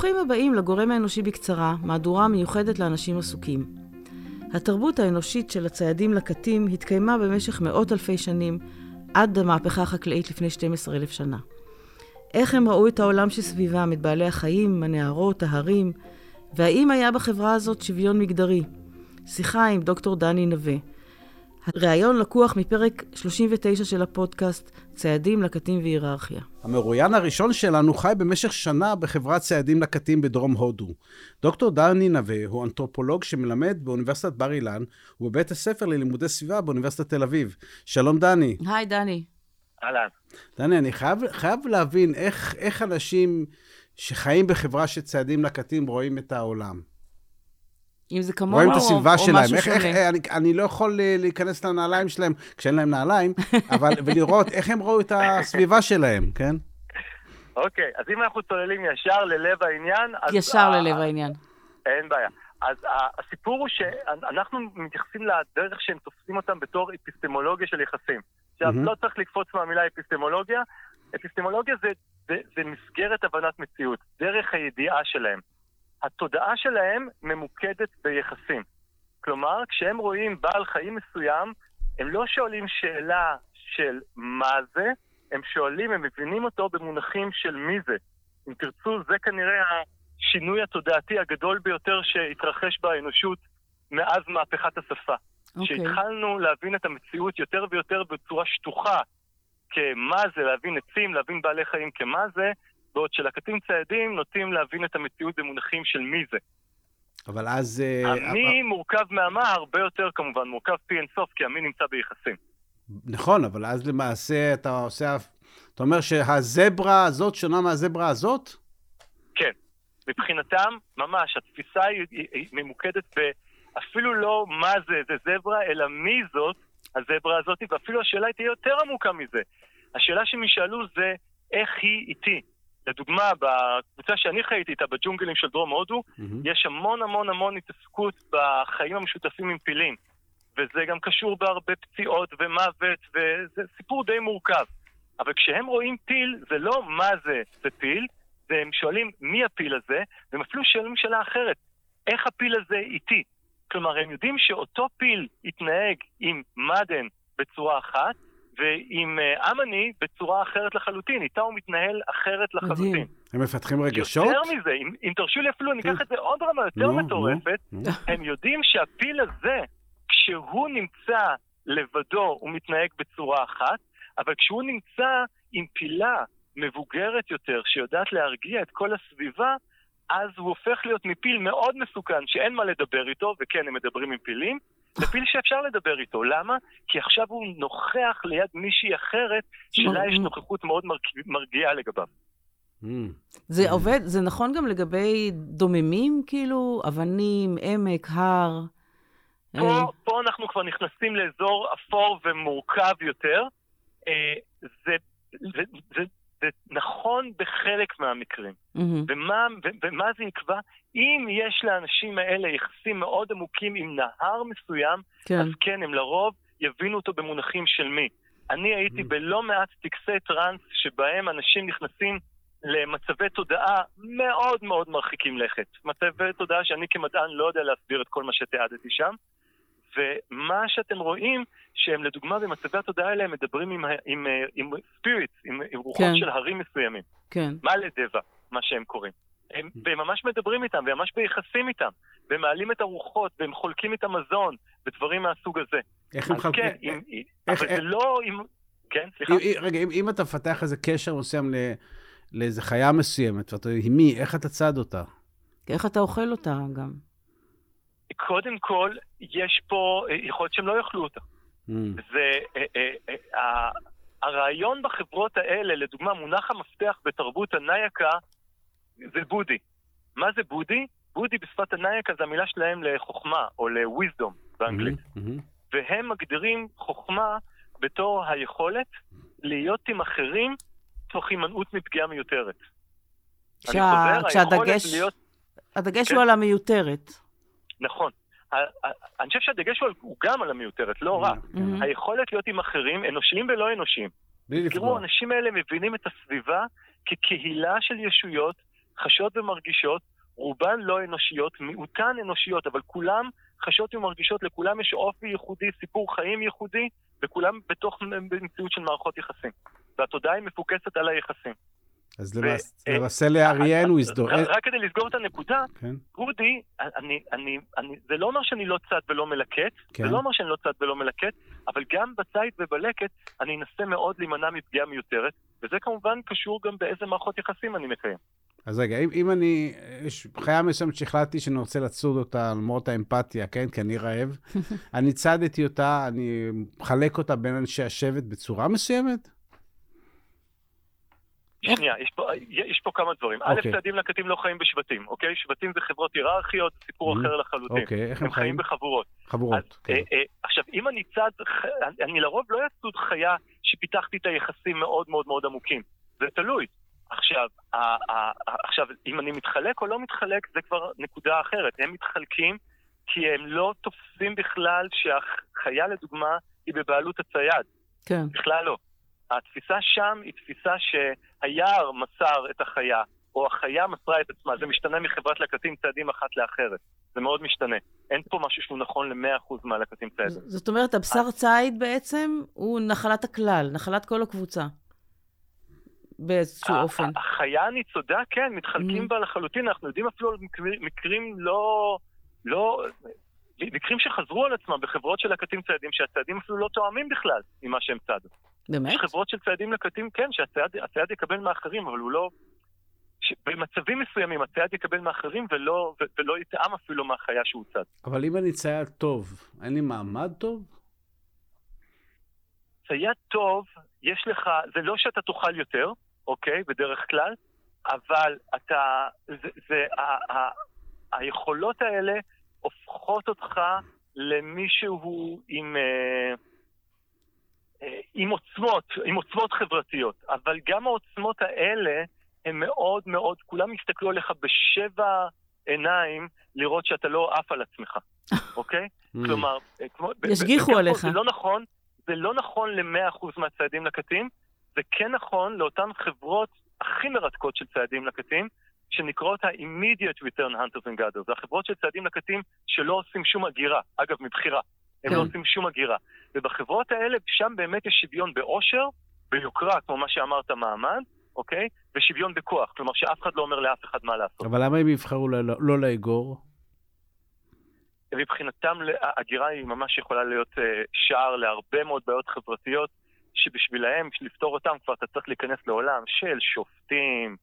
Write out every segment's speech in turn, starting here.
ברוכים הבאים לגורם האנושי בקצרה, מהדורה מיוחדת לאנשים עסוקים. התרבות האנושית של הציידים לקטים התקיימה במשך מאות אלפי שנים, עד המהפכה החקלאית לפני 12,000 שנה. איך הם ראו את העולם שסביבם, את בעלי החיים, הנערות, ההרים, והאם היה בחברה הזאת שוויון מגדרי? שיחה עם דוקטור דני נווה. ראיון לקוח מפרק 39 של הפודקאסט ציידים, לקטים והיררכיה. המרואיין הראשון שלנו חי במשך שנה בחברת ציידים לקטים בדרום הודו. דוקטור דני נווה הוא אנתרופולוג שמלמד באוניברסיטת בר אילן ובבית הספר ללימודי סביבה באוניברסיטת תל אביב. שלום דני. היי דני. אהלן. דני, אני חייב, חייב להבין איך, איך אנשים שחיים בחברה של ציידים לקטים רואים את העולם. אם זה כמוהו רואים את או, הסביבה או שלהם. משהו איך, שונה. איך, אני, אני לא יכול אה, להיכנס לנעליים שלהם כשאין להם נעליים, אבל, ולראות איך הם ראו את הסביבה שלהם, כן? אוקיי, אז אם אנחנו צוללים ישר ללב העניין, אז... ישר ה- ללב העניין. אין בעיה. אז ה- הסיפור הוא שאנחנו מתייחסים לדרך שהם תופסים אותם בתור אפיסטמולוגיה של יחסים. עכשיו, מהמם. לא צריך לקפוץ מהמילה אפיסטמולוגיה. אפיסטמולוגיה זה, זה, זה מסגרת הבנת מציאות, דרך הידיעה שלהם. התודעה שלהם ממוקדת ביחסים. כלומר, כשהם רואים בעל חיים מסוים, הם לא שואלים שאלה של מה זה, הם שואלים, הם מבינים אותו במונחים של מי זה. אם תרצו, זה כנראה השינוי התודעתי הגדול ביותר שהתרחש באנושות מאז מהפכת השפה. אוקיי. כשהתחלנו להבין את המציאות יותר ויותר בצורה שטוחה, כמה זה להבין עצים, להבין בעלי חיים כמה זה, בעוד שלקטים ציידים נוטים להבין את המציאות במונחים של מי זה. אבל אז... אה, המי מורכב מהמה הרבה יותר כמובן, מורכב פי אינסוף, כי המי נמצא ביחסים. נכון, אבל אז למעשה אתה עושה... אתה אומר שהזברה הזאת שונה מהזברה הזאת? כן. מבחינתם, ממש, התפיסה היא, היא, היא ממוקדת באפילו לא מה זה, זה זברה, אלא מי זאת הזברה הזאת, ואפילו השאלה היא תהיה יותר עמוקה מזה. השאלה שהם ישאלו זה איך היא איתי. לדוגמה, בקבוצה שאני חייתי איתה, בג'ונגלים של דרום הודו, מהמם. יש המון המון המון התעסקות בחיים המשותפים עם פילים. וזה גם קשור בהרבה פציעות ומוות, וזה סיפור די מורכב. אבל כשהם רואים פיל, זה לא מה זה זה פיל, זה הם שואלים מי הפיל הזה, והם אפילו שואלים שאלה אחרת, איך הפיל הזה איתי? כלומר, הם יודעים שאותו פיל יתנהג עם מאדן בצורה אחת, ועם אה, אמני בצורה אחרת לחלוטין. איתה הוא מתנהל אחרת לחלוטין. מדהים. הם מפתחים רגשות? יותר מזה, אם, אם תרשו לי אפילו, אני כן. אקח את זה עוד רמה יותר נו, נו, מטורפת, נו. הם יודעים שהפיל הזה, כשהוא נמצא לבדו, הוא מתנהג בצורה אחת, אבל כשהוא נמצא עם פילה מבוגרת יותר, שיודעת להרגיע את כל הסביבה, אז הוא הופך להיות מפיל מאוד מסוכן, שאין מה לדבר איתו, וכן, הם מדברים עם פילים, לפיל שאפשר לדבר איתו. למה? כי עכשיו הוא נוכח ליד מישהי אחרת, שלה יש נוכחות מאוד מרג- מרגיעה לגביו. זה עובד, זה נכון גם לגבי דוממים, כאילו, אבנים, עמק, הר. אה, פה, פה אנחנו כבר נכנסים לאזור אפור ומורכב יותר. אה, זה, זה, זה, זה נכון בחלק מהמקרים. מהמם. ומה, ו- ומה זה יקבע? אם יש לאנשים האלה יחסים מאוד עמוקים עם נהר מסוים, כן. אז כן, הם לרוב יבינו אותו במונחים של מי. אני הייתי בלא מעט טקסי טראנס שבהם אנשים נכנסים למצבי תודעה מאוד מאוד מרחיקים לכת. מצבי תודעה שאני כמדען לא יודע להסביר את כל מה שתיעדתי שם. ומה שאתם רואים, שהם לדוגמה במצבי התודעה האלה הם מדברים עם, עם, אה, עם ספיריטס, עם, כן. של הרים מסוימים. כן. מה לדבע, מה שהם קוראים. הם, והם ממש מדברים איתם, והם ממש ביחסים איתם, והם מעלים את הרוחות, והם חולקים את המזון, ודברים מהסוג הזה. איך הם חלקים? כן, אם, איך- אבל איך- זה לא... אם, כן, סליחה? אם- רגע, אם, אם אתה מפתח איזה קשר מסוים ל- לאיזה חיה מסוימת, ואתה, עם מי, איך אתה צד אותה? איך אתה אוכל אותה גם? קודם כל, יש פה, יכול להיות שהם לא יאכלו אותה. אמ, זה, אה, הרעיון בחברות האלה, לדוגמה, מונח המפתח בתרבות הנייקה, זה בודי. מה זה בודי? בודי בשפת הנייקה זה המילה שלהם לחוכמה, או ל-wisdom באנגלית. אמ, אמ. והם מגדירים חוכמה בתור היכולת להיות עם אחרים תוך הימנעות מפגיעה מיותרת. אני כשה- חוזר, כשהדגש היכולת להיות... הדגש כן. הוא על המיותרת. נכון. אני חושב שהדגש הוא גם על המיותרת, לא רק. Mhm. היכולת להיות עם אחרים, אנושיים ולא אנושיים. בלי תראו, לפגוע. האנשים האלה מבינים את הסביבה כקהילה של ישויות חשות ומרגישות, רובן לא אנושיות, מיעוטן אנושיות, אבל כולם חשות ומרגישות, לכולם יש אופי ייחודי, סיפור חיים ייחודי, וכולם בתוך מציאות של מערכות יחסים. והתודעה היא מפוקסת על היחסים. אז למעשה לאריאן הוא יזדור... רק כדי לסגור את הנקודה, כן. אודי, אני, אני, אני, זה לא אומר שאני לא צד ולא מלקט, כן. זה לא אומר שאני לא צד ולא מלקט, אבל גם בציד ובלקט אני אנסה מאוד להימנע מפגיעה מיותרת, וזה כמובן קשור גם באיזה מערכות יחסים אני מקיים. אז רגע, אם, אם אני, יש חיה מסוימת שהחלטתי שאני רוצה לצוד אותה למרות האמפתיה, כן? כי אני רעב, אני צדתי אותה, אני מחלק אותה בין אנשי השבט בצורה מסוימת? שנייה, יש פה, יש פה כמה דברים. א', אוקיי. צעדים לקטים לא חיים בשבטים, אוקיי? שבטים זה חברות היררכיות, זה סיפור Mhm. אחר לחלוטין. אוקיי, איך הם הם חיים חיים? בחבורות. חבורות. אז, כן. אה, אה, עכשיו, אם אני צד, ח- אני- אני לרוב לא אצוד חיה שפיתחתי את היחסים מאוד מאוד מאוד עמוקים. זה תלוי. עכשיו, ה- ה- ה- עכשיו, אם אני מתחלק או לא מתחלק, זה כבר נקודה אחרת. הם מתחלקים כי הם לא תופסים בכלל שהחיה, לדוגמה, היא בבעלות הצייד. כן. בכלל לא. התפיסה שם היא תפיסה שהיער מסר את החיה, או החיה מסרה את עצמה. זה משתנה מחברת לקטים צעדים אחת לאחרת. זה מאוד משתנה. אין פה משהו שהוא נכון ל-100% מהלקטים צעדים. זאת אומרת, הבשר ציד בעצם הוא נחלת הכלל, נחלת כל הקבוצה. באיזשהו אופן. החיה הניצודה, כן, מתחלקים Mhm. בה לחלוטין. אנחנו יודעים אפילו על מקרים, לא... לא... מקרים שחזרו על עצמם בחברות של לקטים ציידים, שהציידים אפילו לא תואמים בכלל ממה שהם צדו. באמת? יש חברות של ציידים לקטים, כן, שהצייד הצייד יקבל מאחרים, אבל הוא לא... ש... במצבים מסוימים הצייד יקבל מאחרים ולא, ו... ולא יטעם אפילו מהחיה שהוא צד. אבל אם אני צייד טוב, אין לי מעמד טוב? צייד טוב, יש לך, זה לא שאתה תאכל יותר, אוקיי, בדרך כלל, אבל אתה, זה, זה ה, ה, היכולות האלה הופכות אותך למישהו עם, אה, עם עוצמות, עם עוצמות חברתיות. אבל גם העוצמות האלה הן מאוד מאוד, כולם יסתכלו עליך בשבע עיניים לראות שאתה לא עף על עצמך, אוקיי? Mm. כלומר, אה, כמו... ישגיחו עליך. זה לא נכון, זה לא נכון ל-100% מהציידים לקטים, זה כן נכון לאותן חברות הכי מרתקות של ציידים לקטים, שנקראות ה-immediate return hunters and gatherers. זה החברות של ציידים לקטים שלא עושים שום הגירה, אגב, מבחירה. הם כן. לא עושים שום הגירה. ובחברות האלה, שם באמת יש שוויון באושר, ביוקרה, כמו מה שאמרת, מעמד, אוקיי? ושוויון בכוח, כלומר שאף אחד לא אומר לאף אחד מה לעשות. אבל למה הם יבחרו לא, לא לאגור? מבחינתם ההגירה היא ממש יכולה להיות אה, שער להרבה מאוד בעיות חברתיות, שבשבילהם, בשביל לפתור אותם, כבר אתה צריך להיכנס לעולם של שופטים,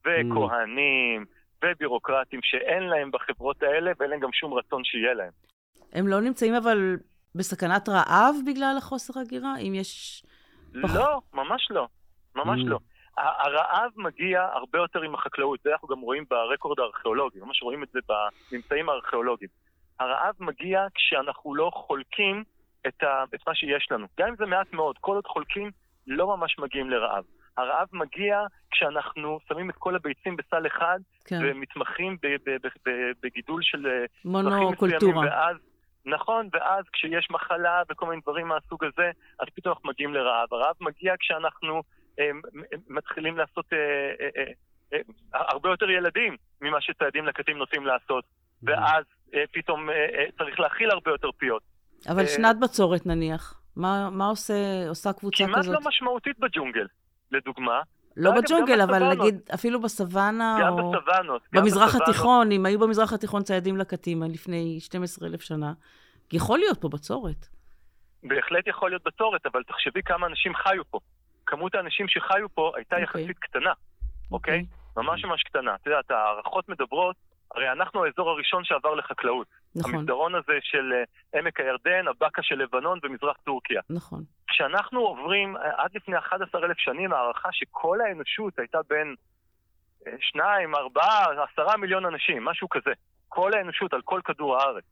וכהנים, ובירוקרטים, שאין להם בחברות האלה, ואין להם גם שום רצון שיהיה להם. הם לא נמצאים אבל בסכנת רעב בגלל החוסר הגירה? אם יש... לא, ממש לא. ממש Mm. לא. הרעב מגיע הרבה יותר עם החקלאות, זה אנחנו גם רואים ברקורד הארכיאולוגי, ממש רואים את זה בממצאים הארכיאולוגיים. הרעב מגיע כשאנחנו לא חולקים את, ה, את מה שיש לנו. גם אם זה מעט מאוד, כל עוד חולקים, לא ממש מגיעים לרעב. הרעב מגיע כשאנחנו שמים את כל הביצים בסל אחד, כן. ומתמחים בגידול של אה, מונוקולטורה. ואז, נכון, ואז כשיש מחלה וכל מיני דברים מהסוג הזה, אז פתאום אנחנו מגיעים לרעב. הרעב מגיע כשאנחנו אה, מתחילים לעשות אה, אה, אה, אה, הרבה יותר ילדים ממה שציידים לקטים נוטים לעשות, ואז אה, פתאום אה, אה, צריך להכיל הרבה יותר פיות. אבל אה, שנת בצורת נניח. מה, מה עושה, עושה קבוצה כמעט כזאת? לא משמעותית בג'ונגל, לדוגמה. לא בג'ונגל, אבל. נגיד אפילו בסוואנה, גם או בסוואנות. גם במזרח בסוואנות. התיכון, אם היו במזרח התיכון ציידים לקטים לפני 12,000 שנה, יכול להיות פה בצורת. בהחלט יכול להיות בצורת, אבל תחשבי כמה אנשים חיו פה. כמות האנשים שחיו פה הייתה אוקיי. יחסית קטנה, אוקיי? ממש ממש קטנה. את יודעת, ההערכות מדברות, הרי אנחנו האזור הראשון שעבר לחקלאות. נכון, המסדרון הזה של אה, עמק הירדן, הבקע של לבנון ומזרח טורקיה. נכון. כשאנחנו עוברים, אה, עד לפני 11,000 שנים, הערכה שכל האנושות הייתה בין אה, שניים, ארבעה, עשרה מיליון אנשים, משהו כזה. כל האנושות על כל כדור הארץ.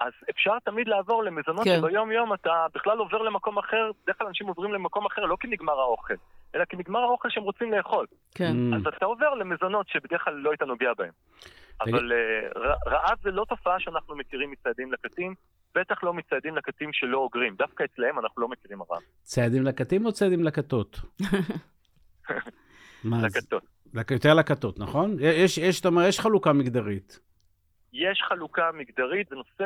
אז אפשר תמיד לעבור למזונות כן. שביום-יום אתה בכלל עובר למקום אחר, בדרך כלל אנשים עוברים למקום אחר לא כי נגמר האוכל, אלא כי נגמר האוכל שהם רוצים לאכול. כן. אז אתה עובר למזונות שבדרך כלל לא היית נוגע בהם. אבל אה, רעב זה לא תופעה שאנחנו מכירים מציידים לקטים, בטח לא מציידים לקטים שלא אוגרים. דווקא אצלהם אנחנו לא מכירים רעב. ציידים לקטים או ציידים לקטות? לקטות. יותר לכתות, נכון? יש, יש, אתה אומר, יש חלוקה מגדרית. יש חלוקה מגדרית, זה נושא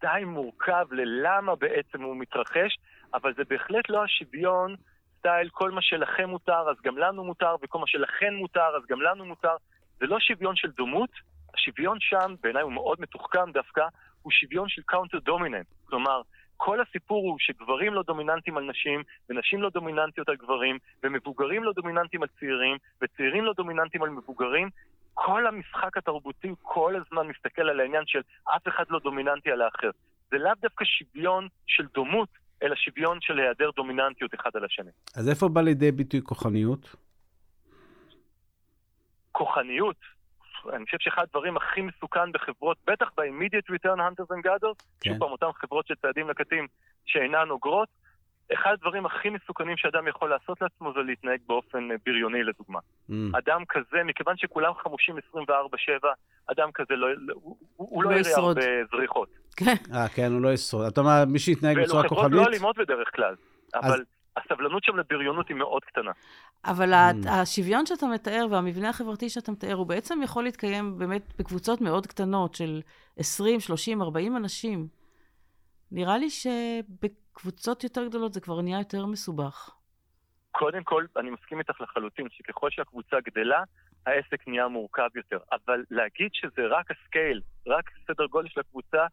די מורכב ללמה בעצם הוא מתרחש, אבל זה בהחלט לא השוויון style, כל מה שלכם מותר, אז גם לנו מותר, וכל מה שלכן מותר, אז גם לנו מותר. זה לא שוויון של דומות, השוויון שם, בעיניי הוא מאוד מתוחכם דווקא, הוא שוויון של counter dominance. כלומר, כל הסיפור הוא שגברים לא דומיננטיים על נשים, ונשים לא דומיננטיות על גברים, ומבוגרים לא דומיננטיים על צעירים, וצעירים לא דומיננטיים על מבוגרים. כל המשחק התרבותי כל הזמן מסתכל על העניין של אף אחד לא דומיננטי על האחר. זה לאו דווקא שוויון של דומות, אלא שוויון של היעדר דומיננטיות אחד על השני. אז איפה בא לידי ביטוי כוחניות? כוחניות, אני חושב שאחד הדברים הכי מסוכן בחברות, בטח ב-immediate return hunters and gatherers, כן. שוב פעם אותן חברות של צעדים לקטים שאינן אוגרות, אחד הדברים הכי מסוכנים שאדם יכול לעשות לעצמו זה להתנהג באופן אה, בריוני לדוגמה. Mm. אדם כזה, מכיוון שכולם חמושים 24-7, אדם כזה לא, הוא, הוא לא, לא יראה הרבה זריחות. כן. אה, כן, הוא לא ישרוד. אתה אומר, מי שיתנהג בצורה כוחנית... ואלו חברות לא אלימות בדרך כלל, אבל... הסבלנות שם לבריונות היא מאוד קטנה. אבל mm. השוויון שאתה מתאר והמבנה החברתי שאתה מתאר, הוא בעצם יכול להתקיים באמת בקבוצות מאוד קטנות של 20, 30, 40 אנשים. נראה לי שבקבוצות יותר גדולות זה כבר נהיה יותר מסובך. קודם כל, אני מסכים איתך לחלוטין, שככל שהקבוצה גדלה, העסק נהיה מורכב יותר. אבל להגיד שזה רק ה scale, רק סדר גודל של הקבוצה,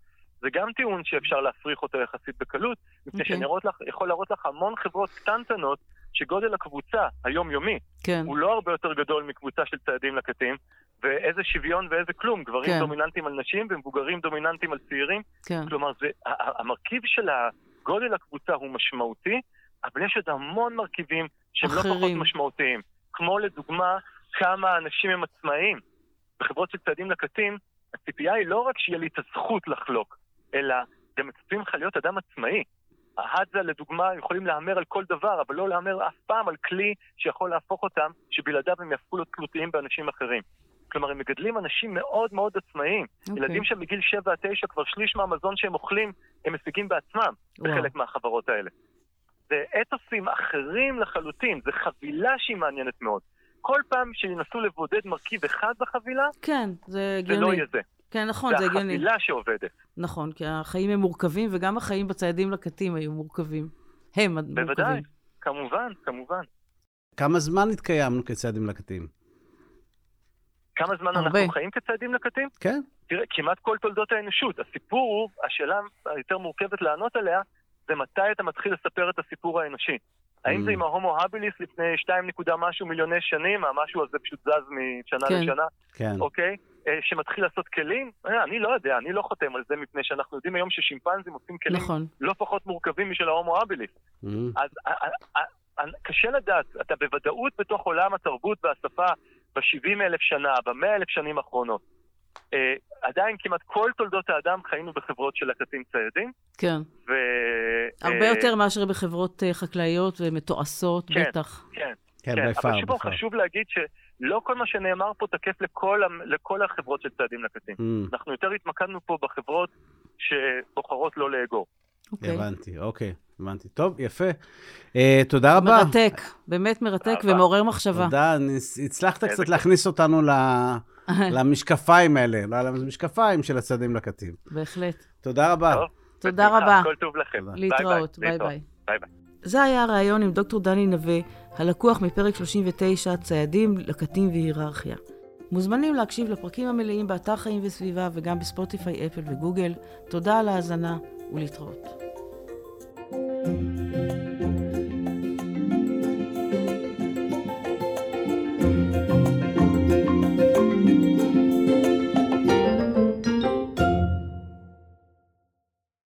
זה גם טיעון שאפשר להפריך אותו יחסית בקלות, מפני okay. שאני לך, יכול להראות לך המון חברות קטנטנות שגודל הקבוצה היומיומי כן. הוא לא הרבה יותר גדול מקבוצה של ציידים לקטים, ואיזה שוויון ואיזה כלום, גברים כן. דומיננטיים על נשים ומבוגרים דומיננטיים על צעירים. כן. כלומר, זה, המרכיב של גודל הקבוצה הוא משמעותי, אבל יש עוד המון מרכיבים שהם אחרים. לא פחות משמעותיים. כמו לדוגמה, כמה אנשים הם עצמאיים. בחברות של צעדים לקטים, הציפייה היא לא רק שיהיה לי את הזכות לחלוק, אלא גם מצפים לך להיות אדם עצמאי. ההדזה, לדוגמה, יכולים להמר על כל דבר, אבל לא להמר אף פעם על כלי שיכול להפוך אותם, שבלעדיו הם יהפכו להיות תלותיים באנשים אחרים. כלומר, הם מגדלים אנשים מאוד מאוד עצמאיים. Okay. אוקיי. ילדים שמגיל 7 עד 9, כבר שליש מהמזון שהם אוכלים, הם משיגים בעצמם wow. בחלק מהחברות האלה. זה אתוסים אחרים לחלוטין, זו חבילה שהיא מעניינת מאוד. כל פעם שינסו לבודד מרכיב אחד בחבילה, כן, זה הגיוני. זה לא יהיה זה. כן, נכון, זה הגיוני. זה החבילה שעובדת. נכון, כי החיים הם מורכבים, וגם החיים בציידים לקטים היו מורכבים. הם מורכבים. בוודאי, כמובן, כמובן. כמה זמן התקיימנו כציידים לקטים? כמה זמן הרבה. אנחנו חיים כציידים לקטים? כן. תראה, כמעט כל תולדות האנושות. הסיפור הוא, השאלה היותר מורכבת לענות עליה, זה מתי אתה מתחיל לספר את הסיפור האנושי. האם mm. זה עם ההומו הביליס לפני 2 נקודה משהו מיליוני שנים, המשהו הזה פשוט זז משנה כן. לשנה? כן. אוקיי? אה, שמתחיל לעשות כלים? אה, אני לא יודע, אני לא חותם על זה מפני שאנחנו יודעים היום ששימפנזים עושים כלים נכון. לא פחות מורכבים משל ההומו הביליס. Mm. אז אה, קשה לדעת, אתה בוודאות בתוך עולם התרבות והשפה ב-70 אלף שנה, ב-100 אלף שנים האחרונות. אה, עדיין כמעט כל תולדות האדם חיינו בחברות של לקטים ציידים. כן. ו... הרבה אה, יותר מאשר בחברות אה, חקלאיות ומתועשות, כן, בטח. כן, כן, כן. אבל שוב חשוב להגיד שלא כל מה שנאמר פה תקף לכל, לכל החברות של ציידים לקטים. Mm. אנחנו יותר התמקדנו פה בחברות שבוחרות לא לאגור. Okay. אוקיי. הבנתי, אוקיי, הבנתי. טוב, יפה. אה, תודה רבה. מרתק, באמת מרתק ומעורר מחשבה. תודה, הצלחת קצת להכניס אותנו ל... למשקפיים האלה, לא למשקפיים של הציידים לקטים. בהחלט. תודה רבה. טוב, תודה רבה. כל טוב לכם. להתראות, ביי ביי. ביי ביי. זה היה הריאיון עם דוקטור דני נווה, הלקוח מפרק 39, ציידים, לקטים והיררכיה. מוזמנים להקשיב לפרקים המלאים באתר חיים וסביבה וגם בספוטיפיי, אפל וגוגל. תודה על ההאזנה ולהתראות. thank you